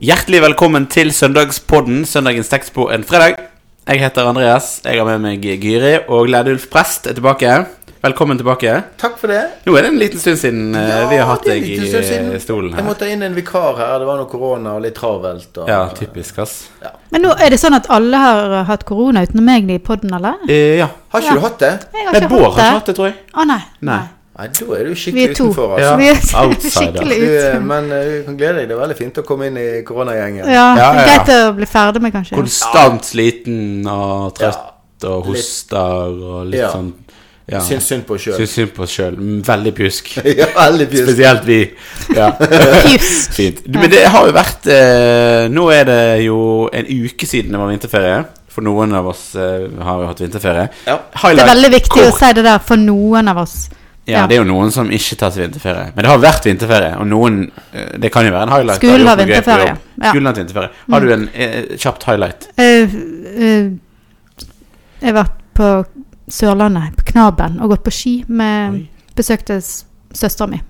Hjertelig velkommen til søndagspodden, søndagens tekst på en fredag. Jeg heter Andreas, jeg har med meg Gyri, og Ledulf Prest er tilbake. Velkommen tilbake. Takk for det. Nå er det en liten stund siden ja, vi har hatt deg i stolen siden. eh, Jeg måtte inn en vikar her. Det var noe korona og litt travelt. Og, Ja, typisk, ass. Men nå er det sånn at alle har hatt korona utenom meg i podden, eller? Eh, ja. Har ikke Ja. du hatt det? Jeg har Nei, ikke Bård hatt har ikke hatt det, tror jeg. Å nei. Nei. Nei, da er du skikkelig er to. utenfor. Ja. Altså. Vi er outsider. skikkelig Du, eh, men eh, du kan glede deg. Det er veldig fint å komme inn i koronagjengen. Ja, Ja, ja, ja. greit å bli ferdig med, kanskje. Konstant sliten og trøtt Ja. og hoster og litt Ja. sånn ja. Syns synd på oss sjøl. Syns synd på oss sjøl. Veldig pjusk. ja, veldig pjusk. Spesielt vi. Ja. Pjusk. Fint. Du, Men det har jo vært eh, Nå er det jo en uke siden det var vinterferie. For noen av oss eh, har jo hatt vinterferie. Ja. Det er veldig viktig å si det der for noen av oss. Ja, det er jo noen som ikke tar seg vinterferie. Men det har vært vinterferie, og noen eh, Det kan jo være en highlight. Skulle på vinterferie, ja. Skulle hatt vinterferie. Har du en eh, kjapt highlight? Uh, uh, jeg har vært på Sørlandet, på Knaben, og gått på ski med Oi. Besøkte søstera mi.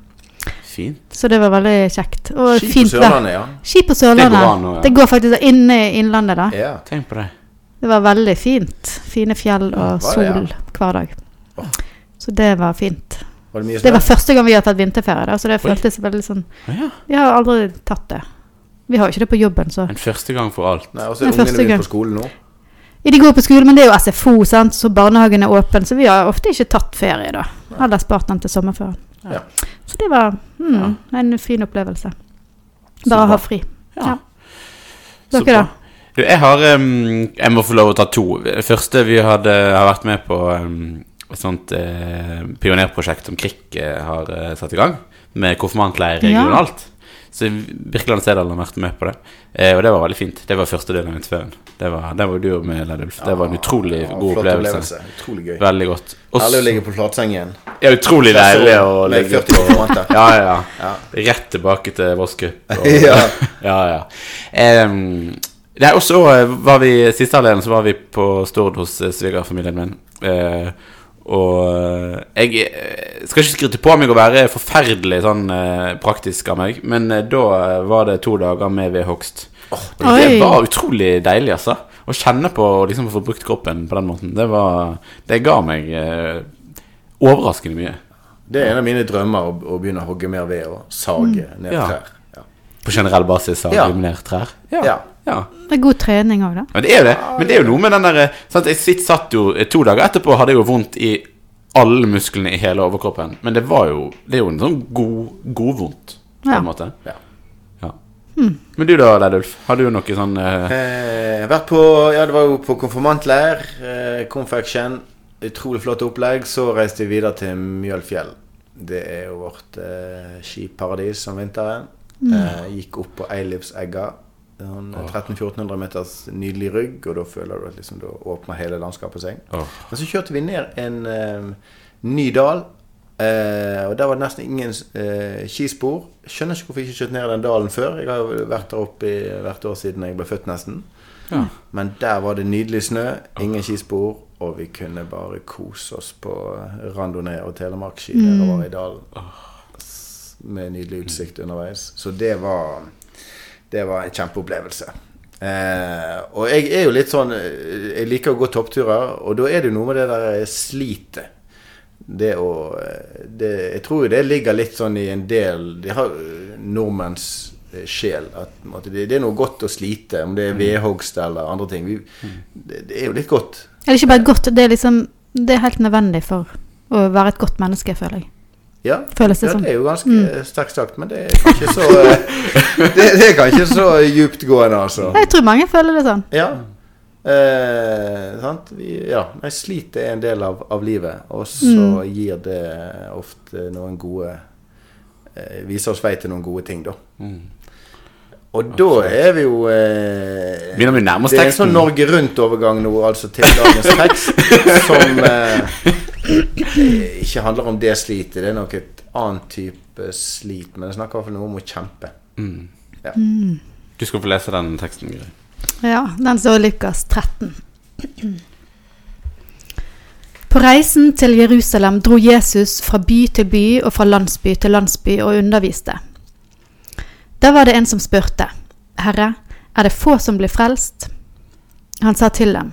Fint. Så det var veldig kjekt. Og Ski fint på Sørlandet, ja. Ski på Det går an ja. Det går faktisk inn i Innlandet, da. ja. Tenk på det. Det var veldig fint. Fine fjell og var det, ja? sol hver dag. Så det var fint. Var det mye Det var første gang vi har tatt vinterferie, da, så det føltes veldig sånn ja. Vi har aldri tatt det. Vi har jo ikke det på jobben, så En første gang for alt. Nei, og så er ungene gang. på skolen nå. Ja, De går på skole, men det er jo SFO, sant? så barnehagen er åpen. Så vi har ofte ikke tatt ferie, da. Heller spart den til sommerferien. Ja. Så det var mm, en fin opplevelse. Bare å ha fri. Ja. Ja. Dere, da? Du, jeg har um, Jeg må få lov å ta to. Det første vi hadde, har vært med på em, et sånt eh, pionerprosjekt som KRIK eh, har eh, satt i gang. Med konfirmantleir Ja. regionalt. Så Birkeland Sedal har vært med på det. Eh, og det var veldig fint. Det var første delen av vinterferien. Det var, det var du med, Ledulf. Det var en utrolig Ja, god opplevelse. opplevelse. Utrolig gøy. Veldig godt. Også, Herlig å ligge på flatsengen. ja, utrolig deilig å ligge på. Ja, ja. Ja. Rett tilbake til Voss Cup. Ja. ja, ja. Um, Nei, også eh, var vi Siste halvdelen så var vi på Stord hos eh, svigerfamilien min. Eh, og eh, jeg eh, skal ikke skryte på meg å være forferdelig sånn eh, praktisk av meg, men da var det to dager med vedhogst. Og det Oi. var utrolig deilig, altså. Å kjenne på å liksom få brukt kroppen på den måten. Det var Det ga meg eh, overraskende mye. Det er en av mine drømmer å, å begynne å hogge mer ved og sage ned Ja. trær. Ja. På generell basis av Ja. trær. Ja. ja. Det er god trening òg, da. Ja, det er jo det. Men det er jo noe med den der sant? Jeg sitt, satt jo eh, To dager etterpå hadde jeg jo vondt i alle musklene i hele overkroppen. Men det var jo Det er jo en sånn god, god vondt, på Ja. måte. Ja. Ja. Men du da, Leidulf? Har du noe sånn uh... Eh, vært på Ja, det var jo på konfirmantleir. Eh, Confection. Utrolig flott opplegg. Så reiste vi videre til Mjølfjell. Det er jo vårt eh, skiparadis om vinteren. Eh, gikk opp på Eilivsegga. Sånn 1300-1400 meters nydelig rygg, og da føler du at liksom, da åpner hele landskapet seg. Oh. Men så kjørte vi ned en eh, ny dal, eh, og der var det nesten ingen eh, skispor. Skjønner ikke hvorfor jeg ikke kjørte ned den dalen før. Jeg har jo vært der oppe i hvert år siden jeg ble født, nesten. Ja. Men der var det nydelig snø, ingen skispor, og vi kunne bare kose oss på randonee og telemarkski nedover i dalen. S- Med nydelig utsikt underveis. Så det var Det var en kjempeopplevelse. Eh, og jeg er jo litt sånn eh, Jeg liker å gå toppturer, og da er det jo noe med det der slitet. Det å eh, det, Jeg tror jo det ligger litt sånn i en del De har nordmenns eh, sjel. At det, det er noe godt å slite, om det er vedhogst eller andre ting. Vi, det, det er jo litt godt. Er det ikke bare godt? Det er liksom Det er helt nødvendig for å være et godt menneske, føler jeg. Ja, Føles det ja det er jo ganske sterkt sagt, men det er kanskje så eh, det, det er kanskje så djuptgående, altså. Jeg tror mange føler det sånn. Ja. Eh, sant? Vi, ja. Nei, slit er en del av, av livet, og så gir det ofte noen gode eh, Viser oss vei til noen gode ting, da. mm. Og da er vi jo eh, Begynner vi nærme oss Det er en sånn Norge Rundt-overgang nå, altså til dagens tekst, som eh, ikke handler om det slitet. Det er nok et annet type slit, men det snakker i hvert fall noe om å kjempe. Mm. Ja. Du skal få lese den teksten, Gry. Ja, den står i Lukas 13. På reisen til Jerusalem dro Jesus fra by til by og fra landsby til landsby og underviste. Da var det en som spurte, Herre, er det få som blir frelst? Han sa til dem,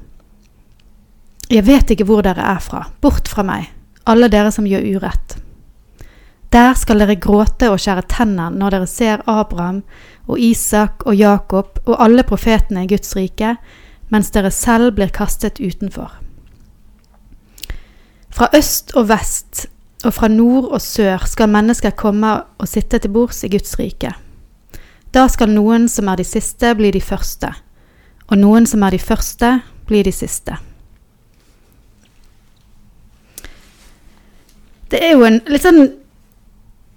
Jeg vet ikke hvor dere er fra, bort fra meg, alle dere som gjør urett. Der skal dere gråte og skjære tenner når dere ser Abraham og Isak og Jakob og alle profetene i Guds rike, mens dere selv blir kastet utenfor. Fra øst og vest og fra nord og sør skal mennesker komme og sitte til bords i Guds rike. Da skal noen som er de siste, bli de første, og noen som er de første, bli de siste. Det er jo en litt sånn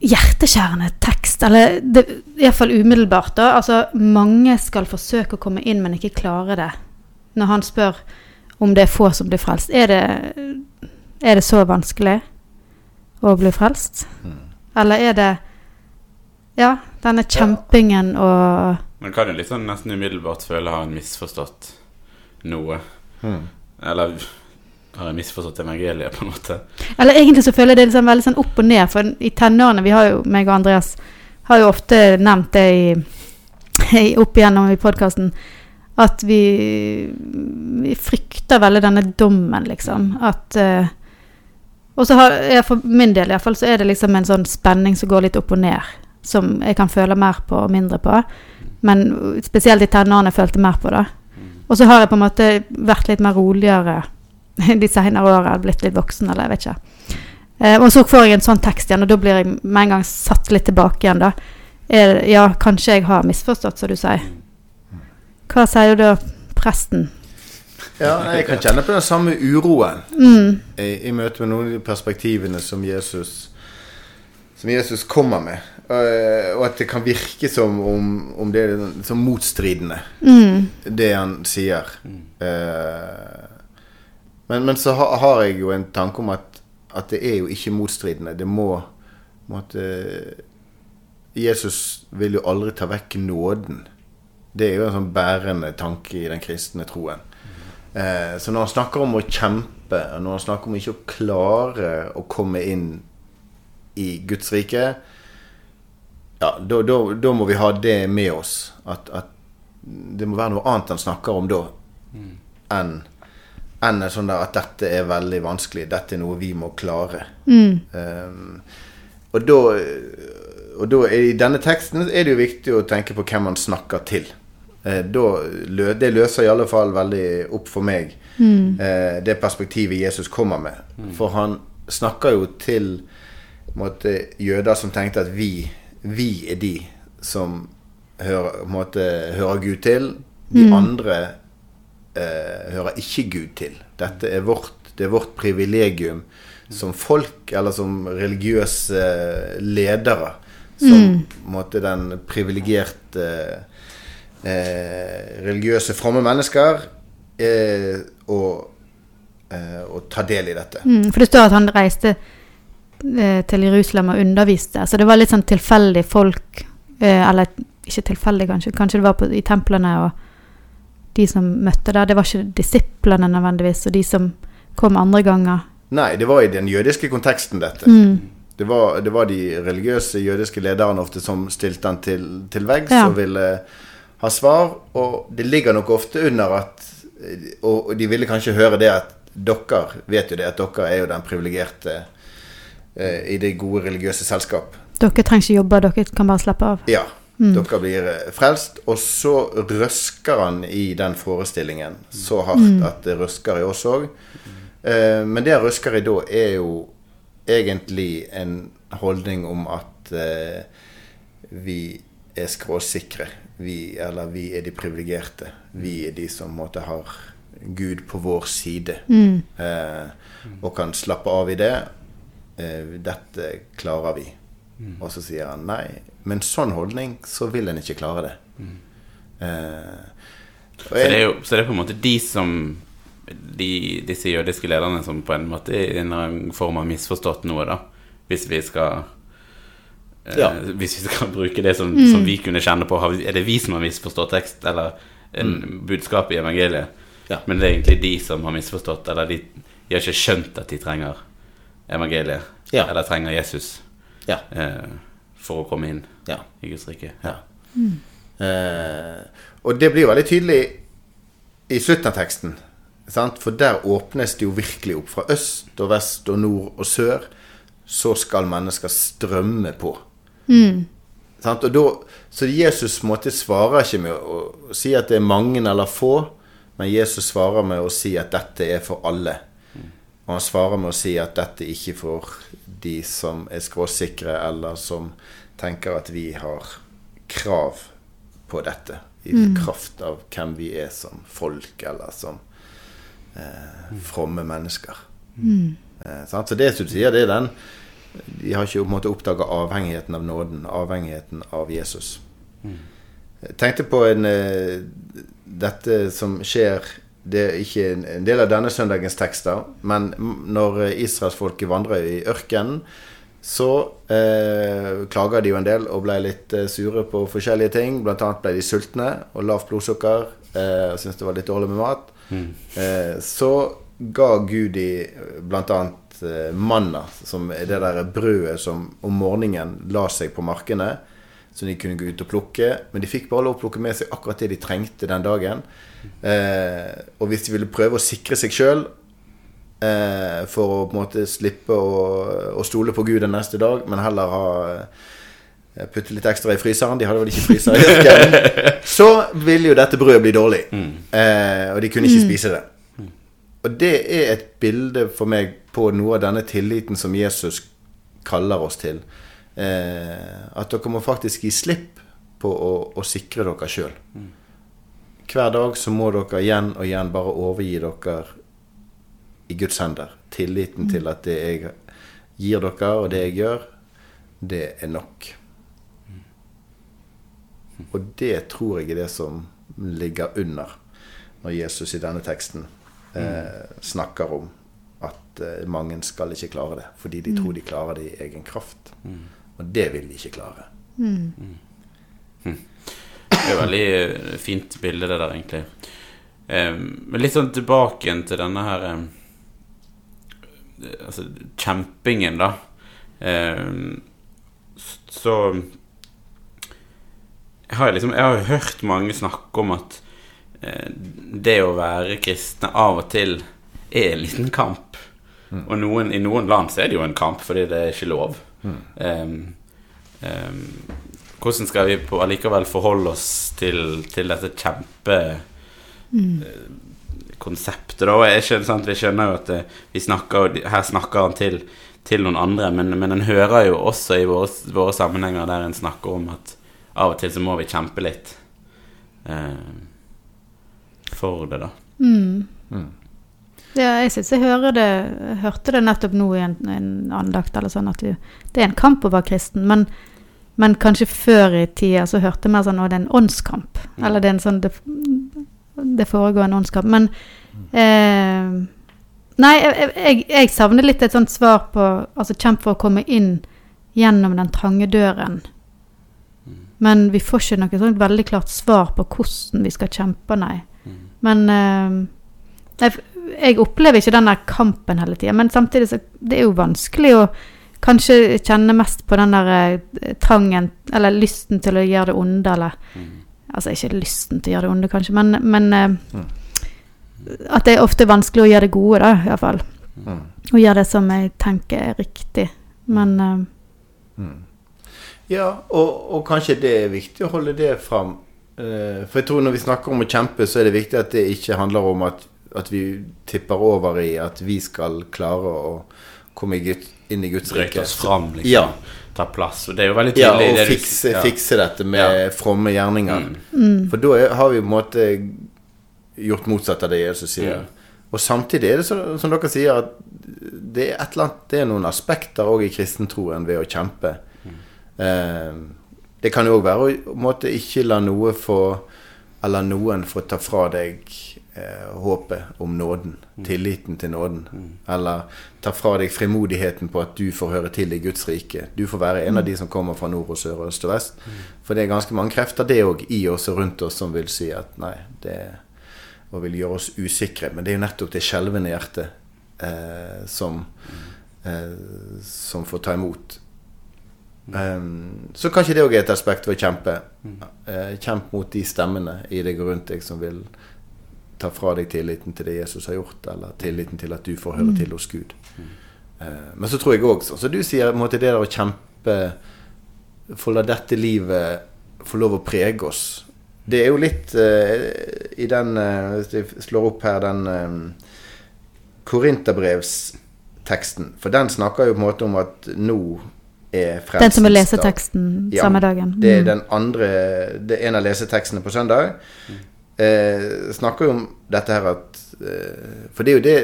hjerteskjærende tekst, eller iallfall umiddelbart. da, altså Mange skal forsøke å komme inn, men ikke klare det. Når han spør om det er få som blir frelst. Er det, er det så vanskelig å bli frelst? Eller er det Ja, denne kjempingen og Man kan jo litt sånn nesten umiddelbart føle har han misforstått noe. Eller har jeg misforstått evangeliet, på en måte. Eller egentlig så føler jeg det liksom veldig sånn opp og ned, for i tenårene Vi har jo, meg og Andreas har jo ofte nevnt det i, i opp igjennom i podkasten, at vi, vi frykter veldig denne dommen, liksom. At uh, Og så har jeg for min del iallfall, så er det liksom en sånn spenning som går litt opp og ned. Som jeg kan føle mer på og mindre på. Men spesielt i tenårene følte mer på det. Og så har jeg på en måte vært litt mer roligere de senere åra, blitt litt voksen, eller jeg vet ikke. Eh, og så får jeg en sånn tekst igjen, og da blir jeg med en gang satt litt tilbake igjen, da. Er, ja, kanskje jeg har misforstått, som du sier. Hva sier da presten? Ja, jeg kan kjenne på den samme uroen Mm, i, i møte med noen av de perspektivene som Jesus, som Jesus kommer med. Eh, og at det kan virke som om, om det er som motstridende, mm, det han sier. Eh, men, men så har, har jeg jo en tanke om at, at det er jo ikke motstridende. Det må måtte, Jesus vil jo aldri ta vekk nåden. Det er jo en sånn bærende tanke i den kristne troen. Eh, så når han snakker om å kjempe, og når han snakker om ikke å klare å komme inn i Guds rike, ja, da, da, da må vi ha det med oss. At, at det må være noe annet han snakker om da, enn enn en sånn der at dette er veldig vanskelig, dette er noe vi må klare. mm, Um, og da og da er, I denne teksten er det jo viktig å tenke på hvem man snakker til. Eh, da, det løser i alle fall veldig opp for meg mm, eh, det perspektivet Jesus kommer med. For han snakker jo til måtte, jøder som tenkte at vi, vi er de som hører, måtte, hører Gud til. De andre eh, hører ikke Gud til. Dette er vårt, det er vårt privilegium som folk, eller som religiøse ledere. Som på en måte den privilegerte eh, religiøse, fromme mennesker. Eh, og, og ta del i dette. mm. For det står at han reiste eh, til Jerusalem og underviste, så det var litt sånn tilfeldig folk eh, Eller ikke tilfeldig, kanskje. Kanskje det var på, i templene og de som møtte der. Det var ikke disiplene nødvendigvis, og de som kom andre ganger. Nei, det var i den jødiske konteksten, dette. Mm. Det, var, det var de religiøse jødiske lederne ofte som stilte den til, til veggs Ja. og ville ha svar. Og det ligger nok ofte under at Og og de ville kanskje høre det at dere vet jo det, at dere er jo den privilegerte eh, i det gode religiøse selskap. Dere trenger ikke jobbe, dere kan bare slappe av. Ja. Dere blir eh, frelst. Og så røsker han i den forestillingen så hardt at det røsker i oss òg. Eh, men det han røsker i da, er jo egentlig en holdning om at eh, vi er skråsikre. Vi, eller vi er de privilegerte. Vi er de som måtte har Gud på vår side. Mm. Eh, og kan slappe av i det. Eh, dette klarer vi. Og så sier han nei, med en sånn holdning så vil en ikke klare det. Eh, jeg, Så det, er jo, så det er på en måte de som de, Disse jødiske lederne som på en måte i en form har misforstått noe, da. Hvis vi skal eh, Ja. Hvis vi skal bruke det som, som vi kunne kjenne på. Er det vi som har misforstått tekst, eller en budskap i evangeliet? Ja. Men det er egentlig de som har misforstått, eller de, de har ikke skjønt at de trenger evangeliet. Ja. Eller trenger Jesus ja, eh, for å komme inn ja. i Guds rike. Ja. Eh, og det blir jo veldig tydelig i slutten av teksten. Sant? For der åpnes det jo virkelig opp. Fra øst og vest og nord og sør så skal mennesker strømme på. Sant? Og da, så Jesus måte svarer ikke med å, å si at det er mange eller få, men Jesus svarer med å si at dette er for alle. Og han svarer med å si at dette ikke er for de som er skråsikre, eller som tenker at vi har krav på dette. I kraft av hvem vi er som folk, eller som eh, fromme mennesker. Eh. Så det som du sier, det er den De har ikke på en oppdaga avhengigheten av nåden, avhengigheten av Jesus. Jeg tenkte på en eh, Dette som skjer Det er ikke en, del av denne søndagens tekster, men når israelsfolket vandrer i ørkenen, så eh, klager de jo en del og ble litt eh, sure på forskjellige ting. Blant annet ble de sultne og lavt blodsukker eh, og syntes det var litt dårlig med mat. Eh, så ga Gud de annet eh, manna, som er det der brødet som om morgenen la seg på markene, som de kunne gå ut og plukke. Men de fikk bare lov å plukke med seg akkurat det de trengte den dagen. Eh, og hvis de ville prøve å sikre seg sjøl eh, for å på en måte slippe å, å stole på Gud den neste dag, men heller ha eh, putte litt ekstra i fryseren. De hadde vel ikke fryser i ørkenen. Så ville jo dette brødet bli dårlig. Eh, og de kunne ikke spise det. Og det er et bilde for meg på noe av denne tilliten som Jesus kaller oss til. Eh, at dere må faktisk gi slipp på å, å sikre dere sjøl. Hver dag så må dere igjen og igjen bare overgi dere i Guds hender. Tilliten til at det jeg gir dere, og det jeg gjør, det er nok. Og det tror jeg er det som ligger under når Jesus i denne teksten eh, snakker om at eh, mange skal ikke klare det, fordi de tror de klarer det i egen kraft. Og det vil de ikke klare. Det er veldig eh, fint bilde, det der, egentlig. Men litt sånn tilbake igjen til denne her Altså kjempingen, da. Så jeg har, liksom, jeg har hørt mange snakke om at eh, det å være kristne av og til er en liten kamp. Og noen, i noen land så er det jo en kamp fordi det er ikke lov. Em, em, hvordan skal vi på, allikevel forholde oss til, til dette kjempekonseptet? Da Jeg skjønner, sant? Vi skjønner jo at det, vi snakker, her snakker han til, til noen andre, men, men en hører jo også i våre, våre sammenhenger der en snakker om at av og til så må vi kjempe litt eh, for det, da. Ja, jeg synes jeg hører det, hørte det nettopp nå i en, en andakt, eller sånn, at vi, det er en kamp å være kristen, men, men kanskje før i tida så hørte jeg mer sånn at det er en åndskamp. Eller det er en sånn det, det foregår en åndskamp. Men eh, Nei, jeg, jeg, jeg savner litt et sånt svar på Altså kjemp for å komme inn gjennom den trange døren. Men vi får ikke noe sånt veldig klart svar på hvordan vi skal kjempe, nei. Men eh, jeg, jeg opplever ikke den der kampen hele tida, men samtidig så det er jo vanskelig å kanskje kjenner mest på den der eh, trangen, eller lysten til å gjøre det onde, eller Altså ikke lysten til å gjøre det onde, kanskje, men, men mm. at det er ofte vanskelig å gjøre det gode, da, iallfall. Mm. Å gjøre det som jeg tenker er riktig. Men mm. Ja, og, og kanskje det er viktig å holde det fram. Eh, for jeg tror når vi snakker om å kjempe, så er det viktig at det ikke handler om at, at vi tipper over i at vi skal klare å komme i inn i Guds rike. oss fram, liksom. Ja. Ta plass. Og det er jo veldig Ja, tydelig. og det du- fikse, ja. fikse dette med Ja. fromme gjerninger. mm, For da har vi på en måte gjort motsatt av det Jesus sier. Mm. Og samtidig er det så, som dere sier, at det er, et eller annet, det er noen aspekter òg i kristentroen ved å kjempe. Mm. Eh, det kan jo òg være å på måte ikke la noe få eller noen få ta fra deg eh, håpet om nåden, tilliten til nåden. Eller ta fra deg frimodigheten på at du får høre til i Guds rike. Du får være en av de som kommer fra nord og sør og øst og vest. For det er ganske mange krefter det òg i oss og rundt oss som vil si at nei, det og vil gjøre oss usikre. Men det er jo nettopp det skjelvende hjertet eh, som, eh, som får ta imot. Um, så kanskje det òg er et aspekt ved å kjempe. Eh, kjemp mot de stemmene i deg og rundt deg som vil ta fra deg tilliten til det Jesus har gjort, eller tilliten til at du får høre til hos Gud. Eh, men så tror jeg òg, som du sier, at det der å kjempe Få la dette livet få lov å prege oss. Det er jo litt uh, i den uh, Hvis jeg slår opp her den uh, Korinterbrevsteksten. For den snakker jo på en måte om at nå er frelsens Den som vil lese teksten Ja, samme dagen. Det er Mm. den andre Det er en av lesetekstene på søndag. Eh, snakker jo om dette her at eh, For det er jo det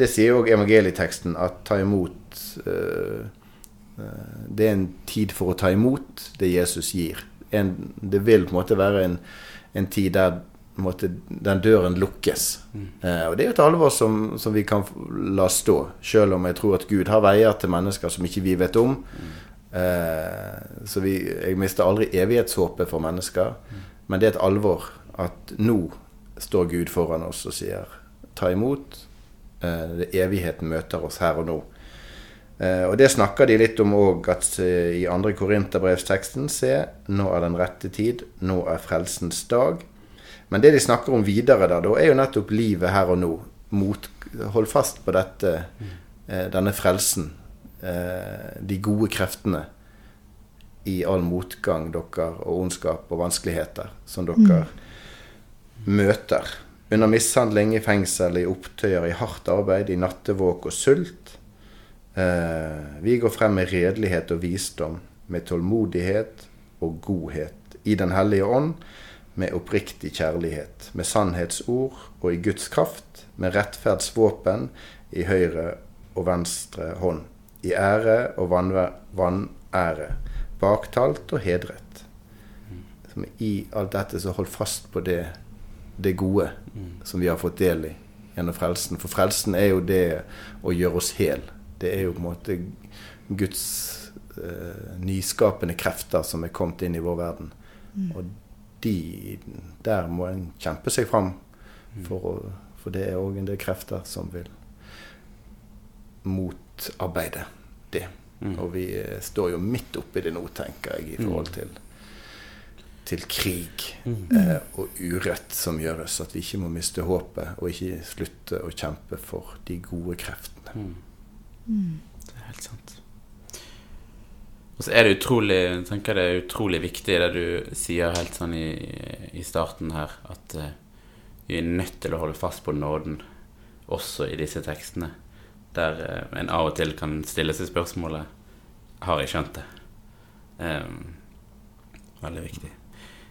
Det sier jo òg evangelieteksten, at ta imot eh, eh, Det er en tid for å ta imot det Jesus gir. En, det vil på en måte være en, en tid der på en måte, den døren lukkes. Eh, og det er jo et alvor som, som vi kan la stå, selv om jeg tror at Gud har veier til mennesker som ikke vi vet om. Eh, så vi, jeg mister aldri evighetshåpet for mennesker. Men det er et alvor at nå står Gud foran oss og sier ta imot. Eh, det evigheten møter oss her og nå. Eh, og det snakker de litt om òg eh, i andre Korinterbrevsteksten. Se, nå er den rette tid, nå er frelsens dag. Men det de snakker om videre, da, da er jo nettopp livet her og nå. Mot, hold fast på dette, denne frelsen. De gode kreftene i all motgang dere og ondskap og vanskeligheter som dere møter. Under mishandling, i fengsel, i opptøyer, i hardt arbeid, i nattevåk og sult. Eh, vi går frem med redelighet og visdom, med tålmodighet og godhet, i Den hellige ånd, med oppriktig kjærlighet, med sannhetsord og i Guds kraft, med rettferdsvåpen i høyre og venstre hånd, i ære og vanære, baktalt og hedret. I alt dette så hold fast på det, det gode som vi har fått del i gjennom frelsen. For frelsen er jo det å gjøre oss hel. Det er jo på en måte Guds eh, nyskapende krefter som er kommet inn i vår verden. Og de, der må en kjempe seg fram, for, å, for det er òg en del krefter som vil motarbeide det. Og vi eh, står jo midt oppi det nå, tenker jeg, i forhold til, til krig eh, og urett som gjøres. At vi ikke må miste håpet, og ikke slutte å kjempe for de gode kreftene. Det er helt sant. Og så er det utrolig jeg tenker det er utrolig viktig det du sier helt sånn i, i starten her, at eh, vi er nødt til å holde fast på nåden også i disse tekstene. Der eh, en av og til kan stille seg spørsmålet Har jeg skjønt det? Um, veldig viktig.